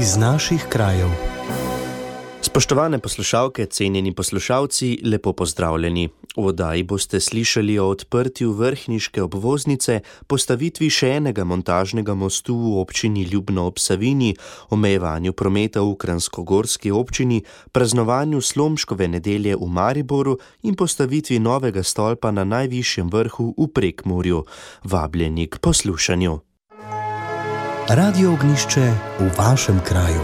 iz naših krajev. Spoštovane poslušalke, cenjeni poslušalci, lepo pozdravljeni. V oddaji boste slišali o odprtju vrhniške obvoznice, postavitvi še enega montažnega mostu v občini Ljubno ob Savini, omejevanju prometa v Kransko-Gorski občini, praznovanju Slomškove nedelje v Mariboru in postavitvi novega stolpa na najvišjem vrhu v Prekmurju. Vabljeni k poslušanju. Radio ognišče v vašem kraju.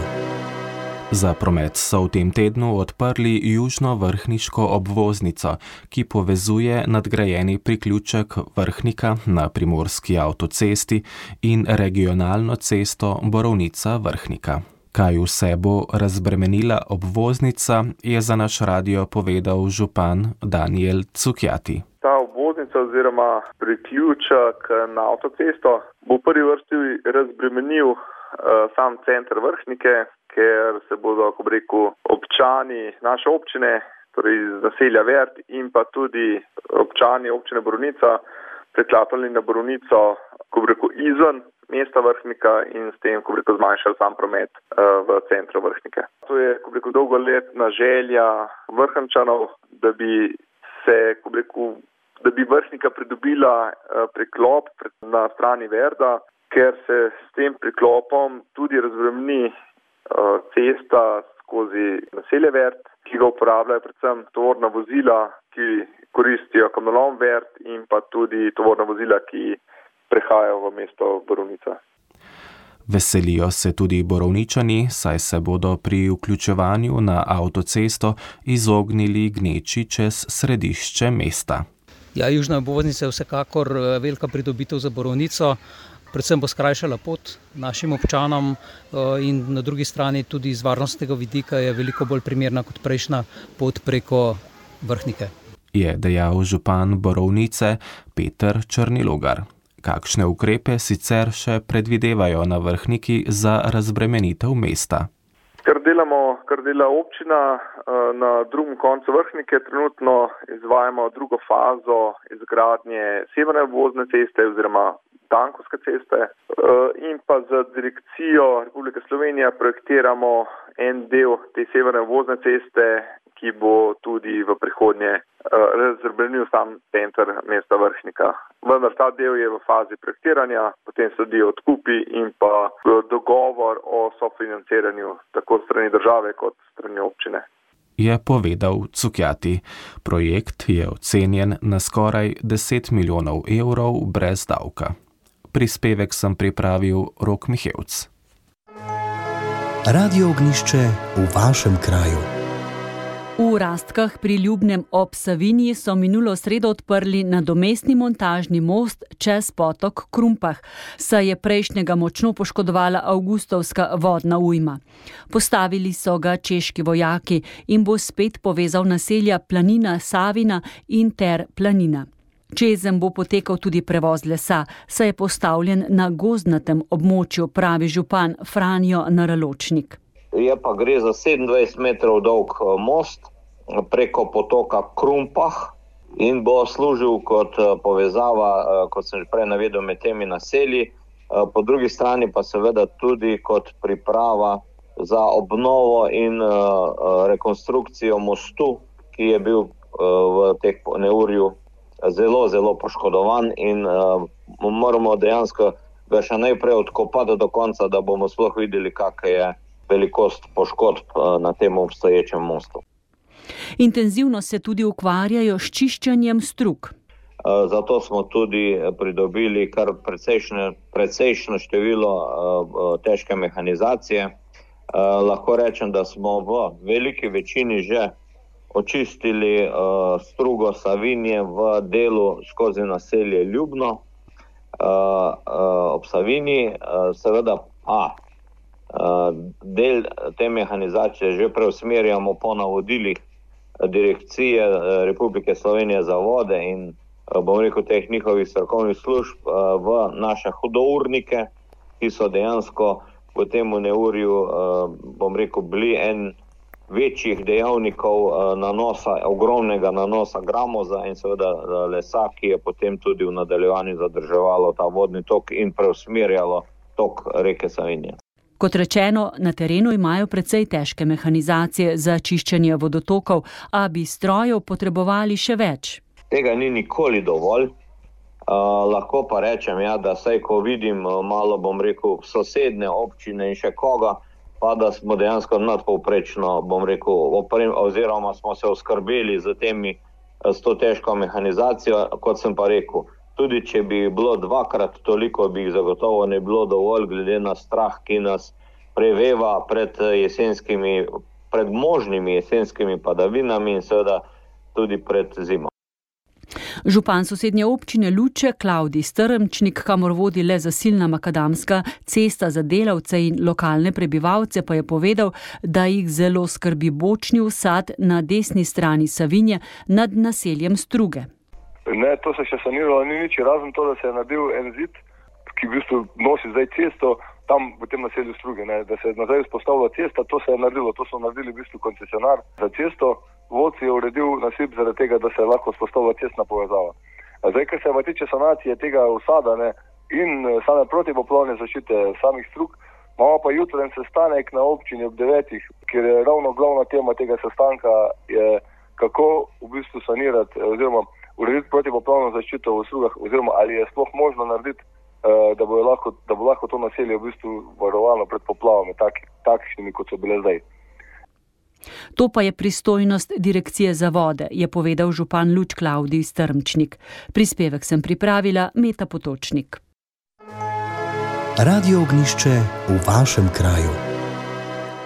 Za promet so v tem tednu odprli južno vrhniško obvoznico, ki povezuje nadgrajeni priključek vrhnika na primorski avtocesti in regionalno cesto Borovnica vrhnika. Kaj vse bo razbremenila obvoznica, je za naš radio povedal župan Daniel Cukjati. Ta obvoznica oziroma priključek na avtocesto bo v prvi vrsti razbremenil uh, sam center vrhnike, ker se bodo, ko rekel, občani naše občine, torej iz naselja Vert in pa tudi občani občine Borovnica, preklapljali na Borovnico, ko rekel, izven mesta vrhnika in s tem, ko rekel, zmanjšali sam promet uh, v centru vrhnike. To je, ko rekel, dolgoletna želja vrhnčanov, da bi se, ko rekel, da bi vrhnika pridobila uh, preklop na strani Verda, ker se s tem preklopom tudi razbremni uh, cesta skozi naselje Vert, ki ga uporabljajo predvsem tovorna vozila, ki koristijo kamnolom Vert in pa tudi tovorna vozila, ki prehajajo v mesto Borovnica. Veselijo se tudi borovničani, saj se bodo pri vključevanju na avtocesto izognili gneči čez središče mesta. Ja, južna obvoznica je vsekakor velika pridobitev za borovnico, predvsem bo skrajšala pot našim občanom in na drugi strani tudi iz varnostnega vidika je veliko bolj primerna kot prejšnja pot preko vrhnike. Je dejal župan borovnice Peter Črnilogar. Kakšne ukrepe sicer še predvidevajo na vrhniki za razbremenitev mesta? Kar delamo, kar dela občina na drugem koncu vrhnike, trenutno izvajamo drugo fazo izgradnje severne vozne ceste oziroma Tankovske ceste in pa z direkcijo Republike Slovenije projektiramo en del te severne vozne ceste, ki bo tudi v prihodnje razbremenil sam center mesta vrhnika. Vendar ta del je v fazi projektiranja, potem sledijo odkupi in pa dogovor o sofinanciranju tako strani države kot strani občine. Je povedal Cukjati. Projekt je ocenjen na skoraj 10 milijonov evrov brez davka. Prispevek sem pripravil Rok Mihevc. Radio ognišče v vašem kraju. V Rastkah pri Ljubnem ob Savinji so minulo sredo odprli nadomestni montažni most čez potok Krumpah, saj je prejšnjega močno poškodovala avgustovska vodna ujma. Postavili so ga češki vojaki in bo spet povezal naselja Planina Savina in Ter Planina. Čezem bo potekal tudi prevoz lesa, saj je postavljen na gozdnatem območju, pravi župan Franjo Naraločnik. Je pa gre za 27 metrov dolg most preko potoka Krumpah in bo služil kot povezava, kot sem že prej navedel, med temi naselji. Po drugi strani pa seveda tudi kot priprava za obnovo in rekonstrukcijo mostu, ki je bil v teh neurju zelo, zelo poškodovan in moramo dejansko še najprej odkopati do konca, da bomo sploh videli, kakšna je velikost poškodb na tem obstoječem mostu. Intenzivno se tudi ukvarjajo s čiščenjem strug. Zato smo tudi pridobili kar precejšno število težke mehanizacije. Lahko rečem, da smo v veliki večini že očistili strugo Savinje v delu skozi naselje Ljubno ob Savinji, seveda pa del te mehanizacije že preusmerjamo po navodilih Direkcije Republike Slovenije za vode in bom rekel teh njihovih strokovnih služb v naše hudournike, ki so dejansko v tem neurju, bom rekel, bili en večjih dejavnikov nanosa, ogromnega nanosa gramoza in seveda lesa, ki je potem tudi v nadaljevanju zadrževalo ta vodni tok in preusmerjalo tok reke Savinje. Kot rečeno, na terenu imajo precej težke mehanizacije za čiščenje vodotokov, a bi strojev potrebovali še več. Tega ni nikoli dovolj. Uh, lahko pa rečem, ja, da saj, ko vidim malo, bom rekel, sosedne občine in še koga, pa da smo dejansko nadpovprečno, bom rekel, oprem, oziroma smo se oskrbeli z temi s to težko mehanizacijo, kot sem pa rekel. Tudi če bi bilo dvakrat toliko, bi jih zagotovo ne bilo dovolj, glede na strah, ki nas preveva pred, jesenskimi, pred možnimi jesenskimi padavinami in seveda tudi pred zimo. Župan sosednje občine Luče, Klaudi Strmčnik, kamor vodi le zasilna makadamska cesta za delavce in lokalne prebivalce, pa je povedal, da jih zelo skrbi bočni usad na desni strani Savinje nad naseljem Struge. Ne, to se še saniralo, ni nič, razen to, da se je naredil en zid, ki v bistvu nosi zdaj cesto tam v tem naselju Struge, ne, da se je nazaj vzpostavila cesta, to se je naredilo, to so naredili v bistvu koncesionar za cesto vodci je uredil nasip zaradi tega, da se je lahko spostavila cestna povezava. Zdaj, kar se pa tiče sanacije tega usada ne, in eh, same protipoplavne zaščite samih strug, imamo pa jutren sestanek na občini ob devetih, kjer je ravno glavna tema tega sestanka, je, kako v bistvu sanirati eh, oziroma urediti protipoplavno zaščito v strugah, oziroma ali je sploh možno narediti, eh, da bo lahko, da bo lahko to naselje v bistvu varovano pred poplavami, tak, takšnimi, kot so bile zdaj. To pa je pristojnost direkcije za vode, je povedal župan Luč Klaudij Strmčnik. Prispevek sem pripravila Meta Potočnik. Radio ognišče v vašem kraju.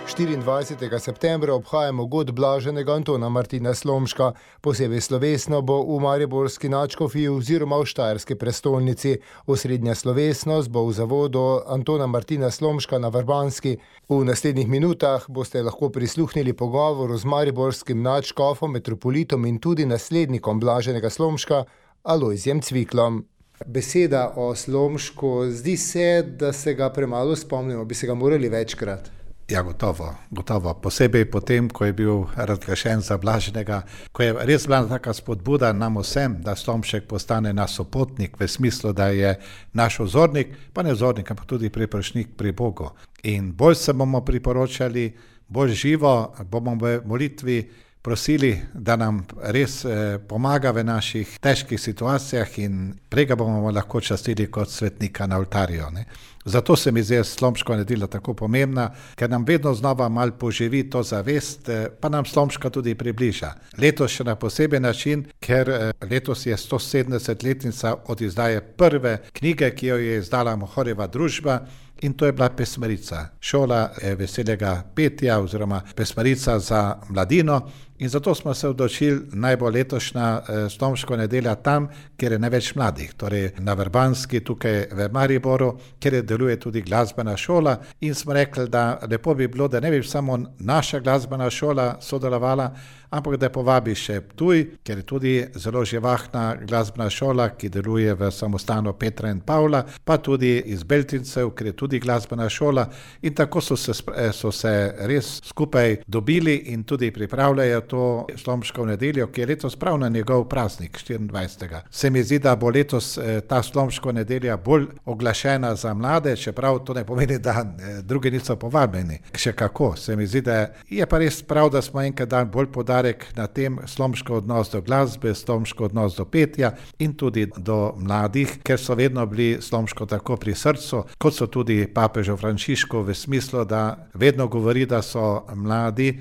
24. septembra obhajamo god blaženega Antona Martina Slomška. Posebej slovesno bo v Mariborski načkofi oziroma v Štajerski prestolnici. Osrednja slovesnost bo v zavodu Antona Martina Slomška na Vrbanski. V naslednjih minutah boste lahko prisluhnili pogovoru z Mariborskim načkofom, metropolitom in tudi naslednikom blaženega Slomška, Alojzjem Cviklom. Beseda o Slomšku, zdi se, da se ga premalo spomnimo, bi se ga morali večkrat. Ja, gotovo, gotovo. Posebej potem, ko je bil razglašen za blaženega, ko je res bila taka spodbuda nam vsem, da Slomšek postane naš sopotnik, v smislu, da je naš ozornik, pa ne ozornik, ampak tudi priprošnik pri Bogu. In bolj se bomo priporočali, bolj živo bomo v molitvi prosili, da nam res eh, pomaga v naših težkih situacijah in prega bomo lahko častili kot svetnika na oltarju. Ne. Zato se mi zdi slomško nedelja tako pomembna, ker nam vedno znova mal poživi to zavest, eh, pa nam slomška tudi približa. Letos še na poseben način, ker eh, letos je 170-letnica od izdaje prve knjige, ki jo je izdala Mohoreva družba. In to je bila pesmarica, šola veselega petja oziroma pesmarica za mladino. In zato smo se odločili najbolj letošnja eh, Stomško nedelja tam, kjer je največ mladih, torej na Vrbanski, tukaj v Mariboru, kjer deluje tudi glasbena šola. In smo rekli, da lepo bi bilo, da ne bi samo naša glasbena šola sodelovala, ampak da povabi še Ptuj, ker je tudi zelo živahna glasbena šola, ki deluje v samostanu Petra in Pavla, pa tudi iz Beltincev, ker je tudi glasbena šola. In tako so se, so se res skupaj dobili in tudi pripravljajo to slomško nedeljo, ki je letos prav na njegov praznik, 24. Se mi zdi, da bo letos eh, ta slomško nedelja bolj oglašena za mlade, čeprav to ne pomeni, da eh, drugi niso povabljeni. Še kako, se mi zdi, da je pa res prav, da smo enkrat dan bolj poudarek na tem slomško odnos do glasbe, slomško odnos do petja in tudi do mladih, ker so vedno bili slomško tako pri srcu, kot so tudi papežo Frančiško v smislu, da vedno govori, da so mladi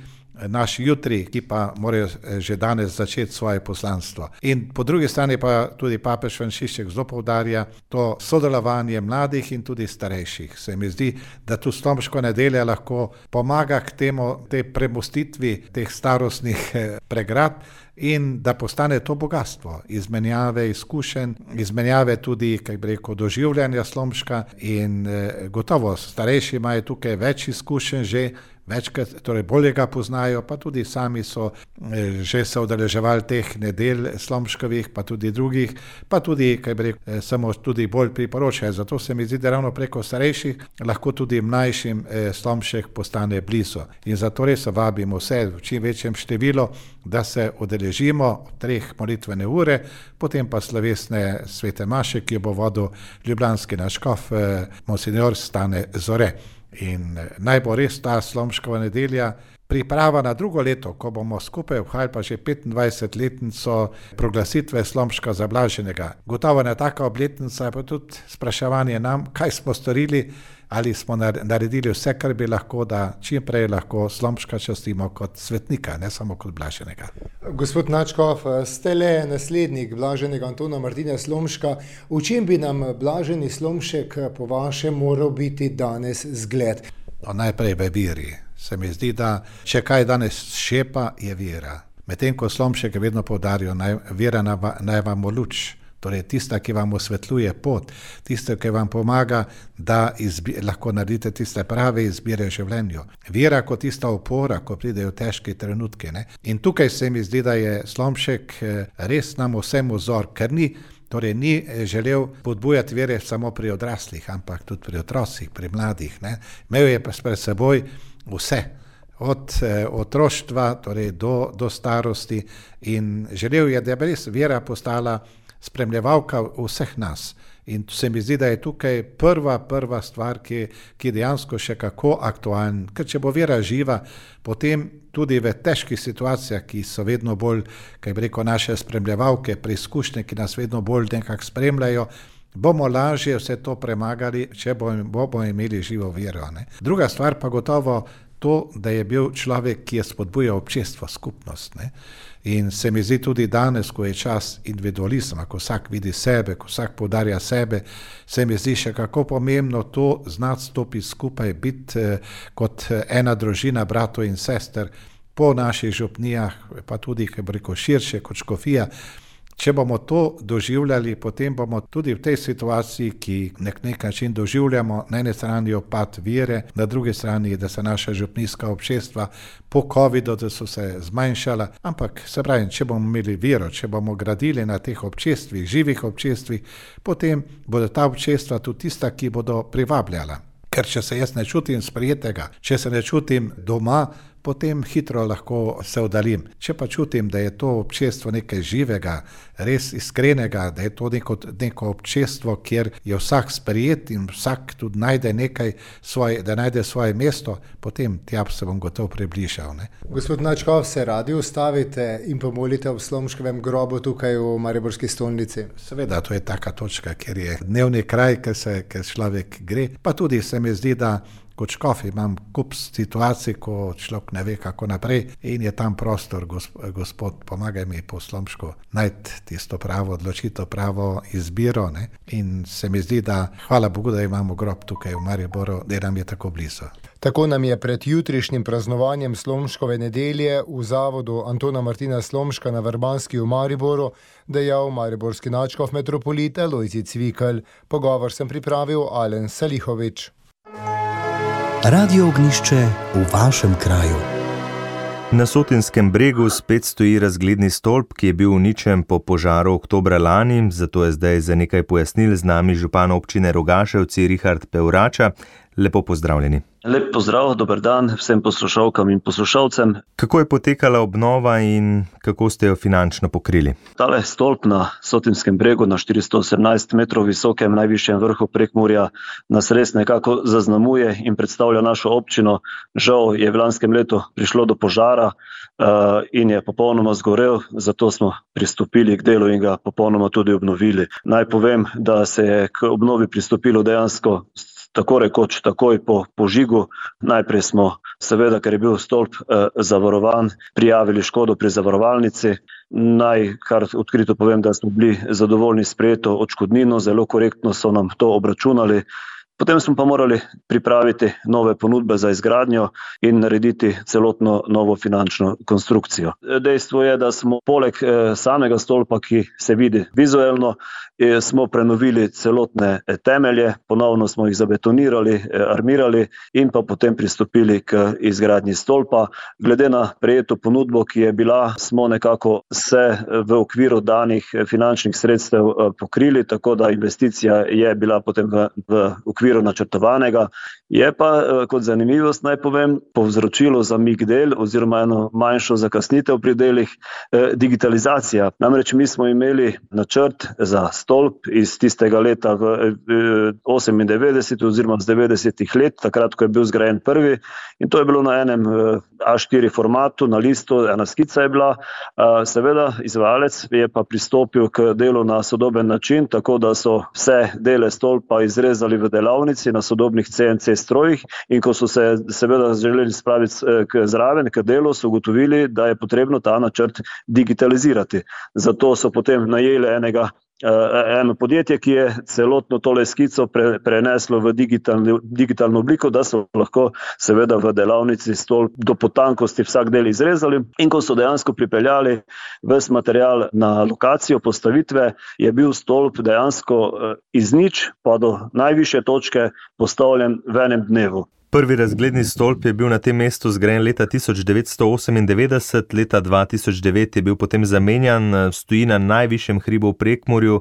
naš jutri, ki pa morajo eh, že danes začeti svoje poslanstvo. In po drugi strani pa tudi papež Frančišek zelo povdarja to sodelovanje mladih in tudi starejših. Se mi zdi, da tu Slomško nedelja lahko pomaga k temu, te premustitvi teh starostnih eh, pregrad. In da postane to bogatstvo, izmenjave izkušenj, izmenjave tudi, kaj bi rekel, doživljanja slomška, in eh, gotovo starejši imajo tukaj več izkušenj že, večkrat, torej bolje ga poznajo, pa tudi sami so eh, že se odeleževali teh nedelj slomškovih, pa tudi drugih, pa tudi, kaj bi rekel, eh, samo tudi bolj priporočajo. Zato se mi zdi, da ravno preko starejših lahko tudi mlajšim eh, slomšek postane blizu. In zato res vabimo vse v čim večjem številu, da se odeležimo treh molitvene ure, potem pa slovesne svete maše, ki jo bo vodil ljubljanski naškov, monsignor Stane Zore. In naj bo res ta slomškova nedelja priprava na drugo leto, ko bomo skupaj obhajali pa že 25-letnico proglasitve slomška zablaženega. Gotovo je taka obletnica, pa tudi spraševanje nam, kaj smo storili, ali smo naredili vse, kar bi lahko, da čim prej lahko slomška častimo kot svetnika, ne samo kot blaženega. Gospod Načkov, ste le naslednik blaženega Antona Martina Slomška. V čem bi nam blaženi Slomšek po vašem moral biti danes zgled? No, najprej v veri. Se mi zdi, da če kaj danes šepa, je vera. Medtem ko slomšek vedno povdarjajo, naj, vera naj vam luč torej tista, ki vam osvetljuje pot, tista, ki vam pomaga, da izbi, lahko naredite tiste prave izbire v življenju. Vera kot tista opora, ko pridejo težke trenutke. Ne? In tukaj se mi zdi, da je Slomšek eh, res nam vsem vzor, ker ni. Torej, ni eh, želel podbujati vere samo pri odraslih, ampak tudi pri otrocih, pri mladih. Ne? Imel je pa pred seboj vse, od eh, otroštva torej do, do starosti, in želel je, da bi res vera postala spremljevalka vseh nas. In se mi zdi, da je tukaj prva, prva stvar, ki, ki dejansko še kako aktualna. Ker če bo vera živa, potem tudi v težkih situacijah, ki so vedno bolj, kaj bi rekel, naše spremljevalke, preizkušnje, ki nas vedno bolj nekako spremljajo, bomo lažje vse to premagali, če bomo, imeli živo vero. Ne? Druga stvar pa gotovo to, da je bil človek, ki je spodbujal občestvo, skupnost. Ne? In se mi zdi tudi danes, ko je čas individualizma, ko vsak vidi sebe, ko vsak podarja sebe, se mi zdi še kako pomembno to znati stopiti skupaj, biti eh, kot eh, ena družina, bratov in sester po naših župnijah, pa tudi, kaj bo rekel, širše kot škofija. Če bomo to doživljali, potem bomo tudi v tej situaciji, ki nek nek način doživljamo, na eni strani opad vire, na drugi strani, da se naša župnijska občestva po COVID-u, da so se zmanjšala. Ampak se pravi, če bomo imeli vero, če bomo gradili na teh občestvih, živih občestvih, potem bodo ta občestva tudi tista, ki bodo privabljala. Ker če se jaz ne čutim sprijetega, če se ne čutim doma, potem hitro lahko se oddaljim. Če pa čutim, da je to občestvo nekaj živega, res iskrenega, da je to neko, neko občestvo, kjer je vsak sprejet in vsak tudi najde nekaj svoje, da najde svoje mesto, potem tja se bom gotovo približal. Ne. Gospod Načkov, se radi ustavite in pomolite v slomškem grobu tukaj v Mariborski stolnici? Seveda, to je taka točka, kjer je dnevni kraj, ker se ker človek gre. Pa tudi se mi zdi, da kot škof imam kup situacij, ko človek ne ve, kako naprej, in je tam prostor, gospod, pomagaj mi po slomšku najti tisto pravo odločitev, pravo izbiro. Ne? In se mi zdi, da hvala Bogu, da imamo grob tukaj v Mariboru, da nam je tako blizu. Tako nam je pred jutrišnjim praznovanjem Slomškove nedelje v zavodu Antona Martina Slomška na Vrbanski v Mariboru dejal mariborski načkov metropolita Lojzi Cvikl. Pogovor sem pripravil Alen Salihovič. Radio ognišče v vašem kraju. Na Sotinskem bregu spet stoji razgledni stolp, ki je bil uničen po požaru oktobra lani, zato je zdaj za nekaj pojasnil z nami župan občine Rogaševci Richard Peurača. Lepo pozdravljeni. Lep pozdrav, dober dan vsem poslušalkam in poslušalcem. Kako je potekala obnova in kako ste jo finančno pokrili? Tale stolp na Sotinskem bregu, na 418 metrov visokem, najvišjem vrhu prekmurja, nas res nekako zaznamuje in predstavlja našo občino. Žal je v lanskem letu prišlo do požara uh, in je popolnoma zgorel, zato smo pristopili k delu in ga popolnoma tudi obnovili. Naj povem, da se je k obnovi pristopilo dejansko tako rekoč takoj po požigu. Najprej smo, seveda, ker je bil stolp eh, zavarovan, prijavili škodo pri zavarovalnici. Naj kar odkrito povem, da smo bili zadovoljni s prejeto odškodnino, zelo korektno so nam to obračunali. Potem smo pa morali pripraviti nove ponudbe za izgradnjo in narediti celotno novo finančno konstrukcijo. Dejstvo je, da smo poleg eh, samega stolpa, ki se vidi vizualno, eh, smo prenovili celotne eh, temelje, ponovno smo jih zabetonirali, armirali in pa potem pristopili k izgradnji stolpa. Glede na prejeto ponudbo, ki je bila, smo nekako se v okviru danih finančnih sredstev pokrili, tako da investicija je bila potem v, v okviru okviru načrtovanega. Je pa kot zanimivost naj povem, povzročilo za mig del oziroma eno manjšo zakasnitev pri delih digitalizacija. Namreč mi smo imeli načrt za stolp iz tistega leta 98 oziroma z 90 let, takrat, ko je bil zgrajen prvi in to je bilo na enem A4 formatu, na listu, ena skica je bila. Seveda, izvajalec je pa pristopil k delu na sodoben način, tako da so vse dele stolpa izrezali v delavnici na sodobnih CNC strojih in ko so se seveda želeli spraviti k zraven, k delu, so ugotovili, da je potrebno ta načrt digitalizirati. Zato so potem najeli enega Eh, eno podjetje, ki je celotno tole skico pre, preneslo v digitalno, digitalno obliko, da so lahko seveda v delavnici stol do potankosti vsak del izrezali. In ko so dejansko pripeljali ves material na lokacijo postavitve, je bil stolp dejansko eh, iz nič pa do najviše točke postavljen v enem dnevu. Prvi razgledni stolp je bil na tem mestu zgrajen leta 1998, leta 2009 je bil potem zamenjan, stoji na najvišjem hribu v Prekmorju.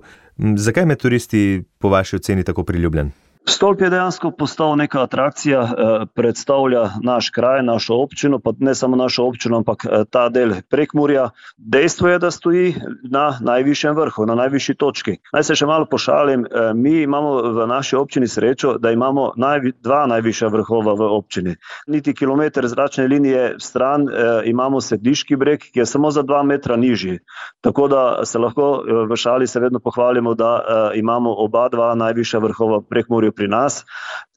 Zakaj je turisti po vaši oceni tako priljubljen? Stolp je dejansko postal neka atrakcija, eh, predstavlja naš kraj, našo občino, pa ne samo našo občino, ampak eh, ta del prekmurja. Dejstvo je, da stoji na najvišjem vrhu, na najvišji točki. Naj se še malo pošalim, eh, mi imamo v naši občini srečo, da imamo najvi, dva najvišja vrhova v občini. Niti kilometr zračne linije stran imamo sediški breg, ki je samo za dva metra nižji. Tako da se lahko v šali se vedno pohvalimo, da imamo oba dva najvišja vrhova prekmurju pri nas.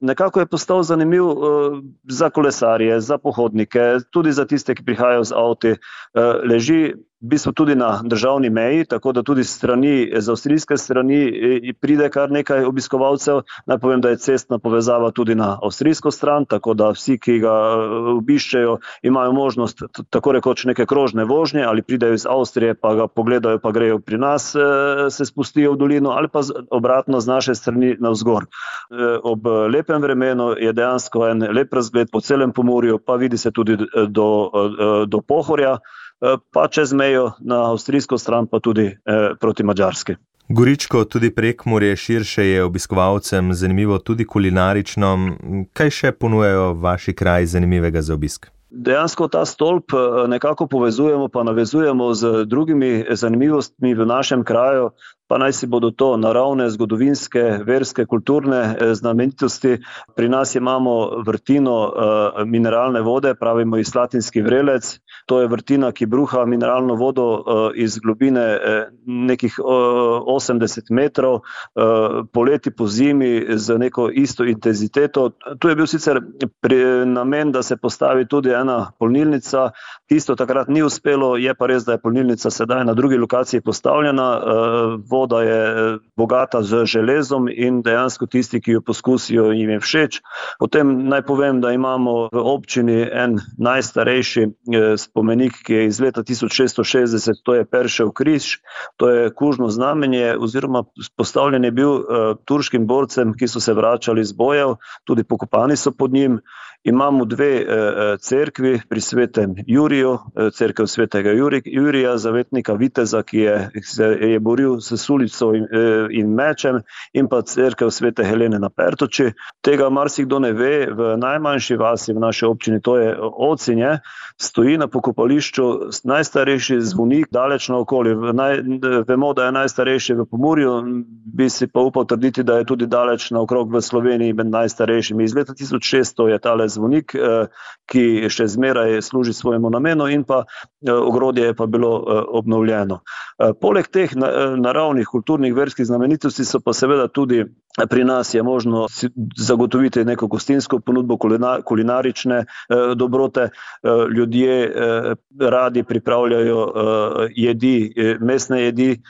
Nekako je postal zanimiv uh, za kolesarje, za pohodnike, tudi za tiste, ki prihajajo z avti. Uh, leži v bistvu tudi na državni meji, tako da tudi strani, z avstrijske strani eh, pride kar nekaj obiskovalcev. Naj povem, da je cestna povezava tudi na avstrijsko stran, tako da vsi, ki ga eh, obiščejo, imajo možnost tako rekoč neke krožne vožnje ali pridejo iz Avstrije, pa ga pogledajo, pa grejo pri nas, eh, se spustijo v dolino ali pa obratno z naše strani navzgor. Ob lepem vremenu je dejansko en lep razgled po celem pomorju, pa vidi se tudi do, do pohorja. Eh, pa čez mejo na avstrijsko stran, pa tudi eh, proti Mačarski. Goričko, tudi prek morja širše, je obiskovalcem zanimivo tudi kulinarično. Kaj še ponujajo vaši kraji zanimivega za obisk? Dejansko ta stolp eh, nekako povezujemo, pa navezujemo z drugimi zanimivostmi v našem kraju, pa naj si bodo to naravne, zgodovinske, verske, kulturne eh, znamenitosti. Pri nas imamo vrtino uh, mineralne vode, pravimo iz latinski vrelec. To je vrtina, ki bruha mineralno vodo uh, iz globine uh, nekih uh, 80 metrov, uh, poleti po zimi z neko isto intenziteto. Tu je bil sicer namen, da se postavi tudi ena polnilnica. Isto takrat ni uspelo, je pa res, da je polnilnica sedaj na drugi lokaciji postavljena. Voda je eh, bogata z železom in dejansko tisti, ki jo poskusijo, jim je všeč. Potem naj povem, da imamo v občini en najstarejši eh, spomenik, ki je iz leta 1660, to je Peršev križ, to je kužno znamenje, oziroma postavljen je bil uh, turškim borcem, ki so se vračali z bojev, tudi pokopani so pod njim. Imamo dve eh, eh, cerkvi pri svetem Juriju, eh, cerkev svetega Jurija, zavetnika Viteza, ki je, se je boril s sulico in, in mečem, in pa cerkev svete Helene na Pertoči. Tega marsikdo ne ve, v najmanjši vasi v naši občini, to je Ocinje, stoji na pokopališču najstarejši zvonik, daleč na okolje. Naj, vemo, da je najstarejši v Pomorju, bi si pa upal trditi, da je tudi daleč na okrog v Sloveniji med najstarejšimi. Iz leta 1600 je tale zvonik, eh, ki še zmeraj služi svojemu namenu, in pa eh, ogrodje je pa bilo eh, obnovljeno. Poleg teh naravnih, kulturnih, verskih znamenitosti so pa seveda tudi Pri nas je možno zagotoviti neko gostinsko ponudbo, kulinarične eh, dobrote. Eh, ljudje eh, radi pripravljajo jedi, mesne jedi,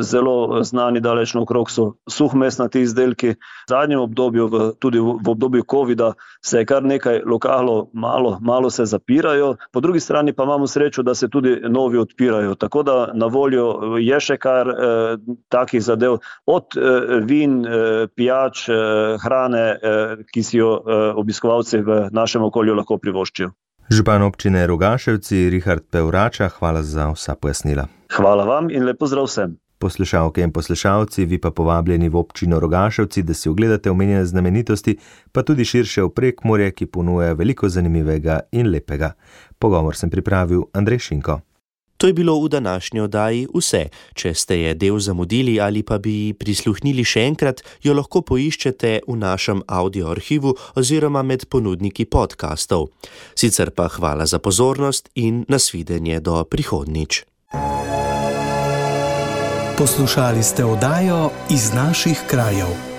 zelo znani daleč naokrog so suhmesnati izdelki. V zadnjem obdobju, tudi v obdobju COVID-a, se je kar nekaj lokalov, malo, malo se zapirajo, po drugi strani pa imamo srečo, da se tudi novi odpirajo. Tako da na voljo je še kar takih zadev, od vin pijač, eh, hrane, eh, ki si jo eh, obiskovalci v našem okolju lahko privoščijo. Župan občine Rogaševci, Richard Pevrača, hvala za vsa pojasnila. Hvala vam in lepo zdrav vsem. Poslušalke in poslušalci, vi pa povabljeni v občino Rogaševci, da si ogledate omenjene znamenitosti, pa tudi širše v prekmorje, ki ponuja veliko zanimivega in lepega. Pogovor sem pripravil Andrej Šinko. To je bilo v današnji oddaji vse. Če ste je del zamudili ali pa bi prisluhnili še enkrat, jo lahko poiščete v našem audio arhivu oziroma med ponudniki podkastov. Sicer pa hvala za pozornost in nasvidenje do prihodnič. Poslušali ste oddajo iz naših krajev.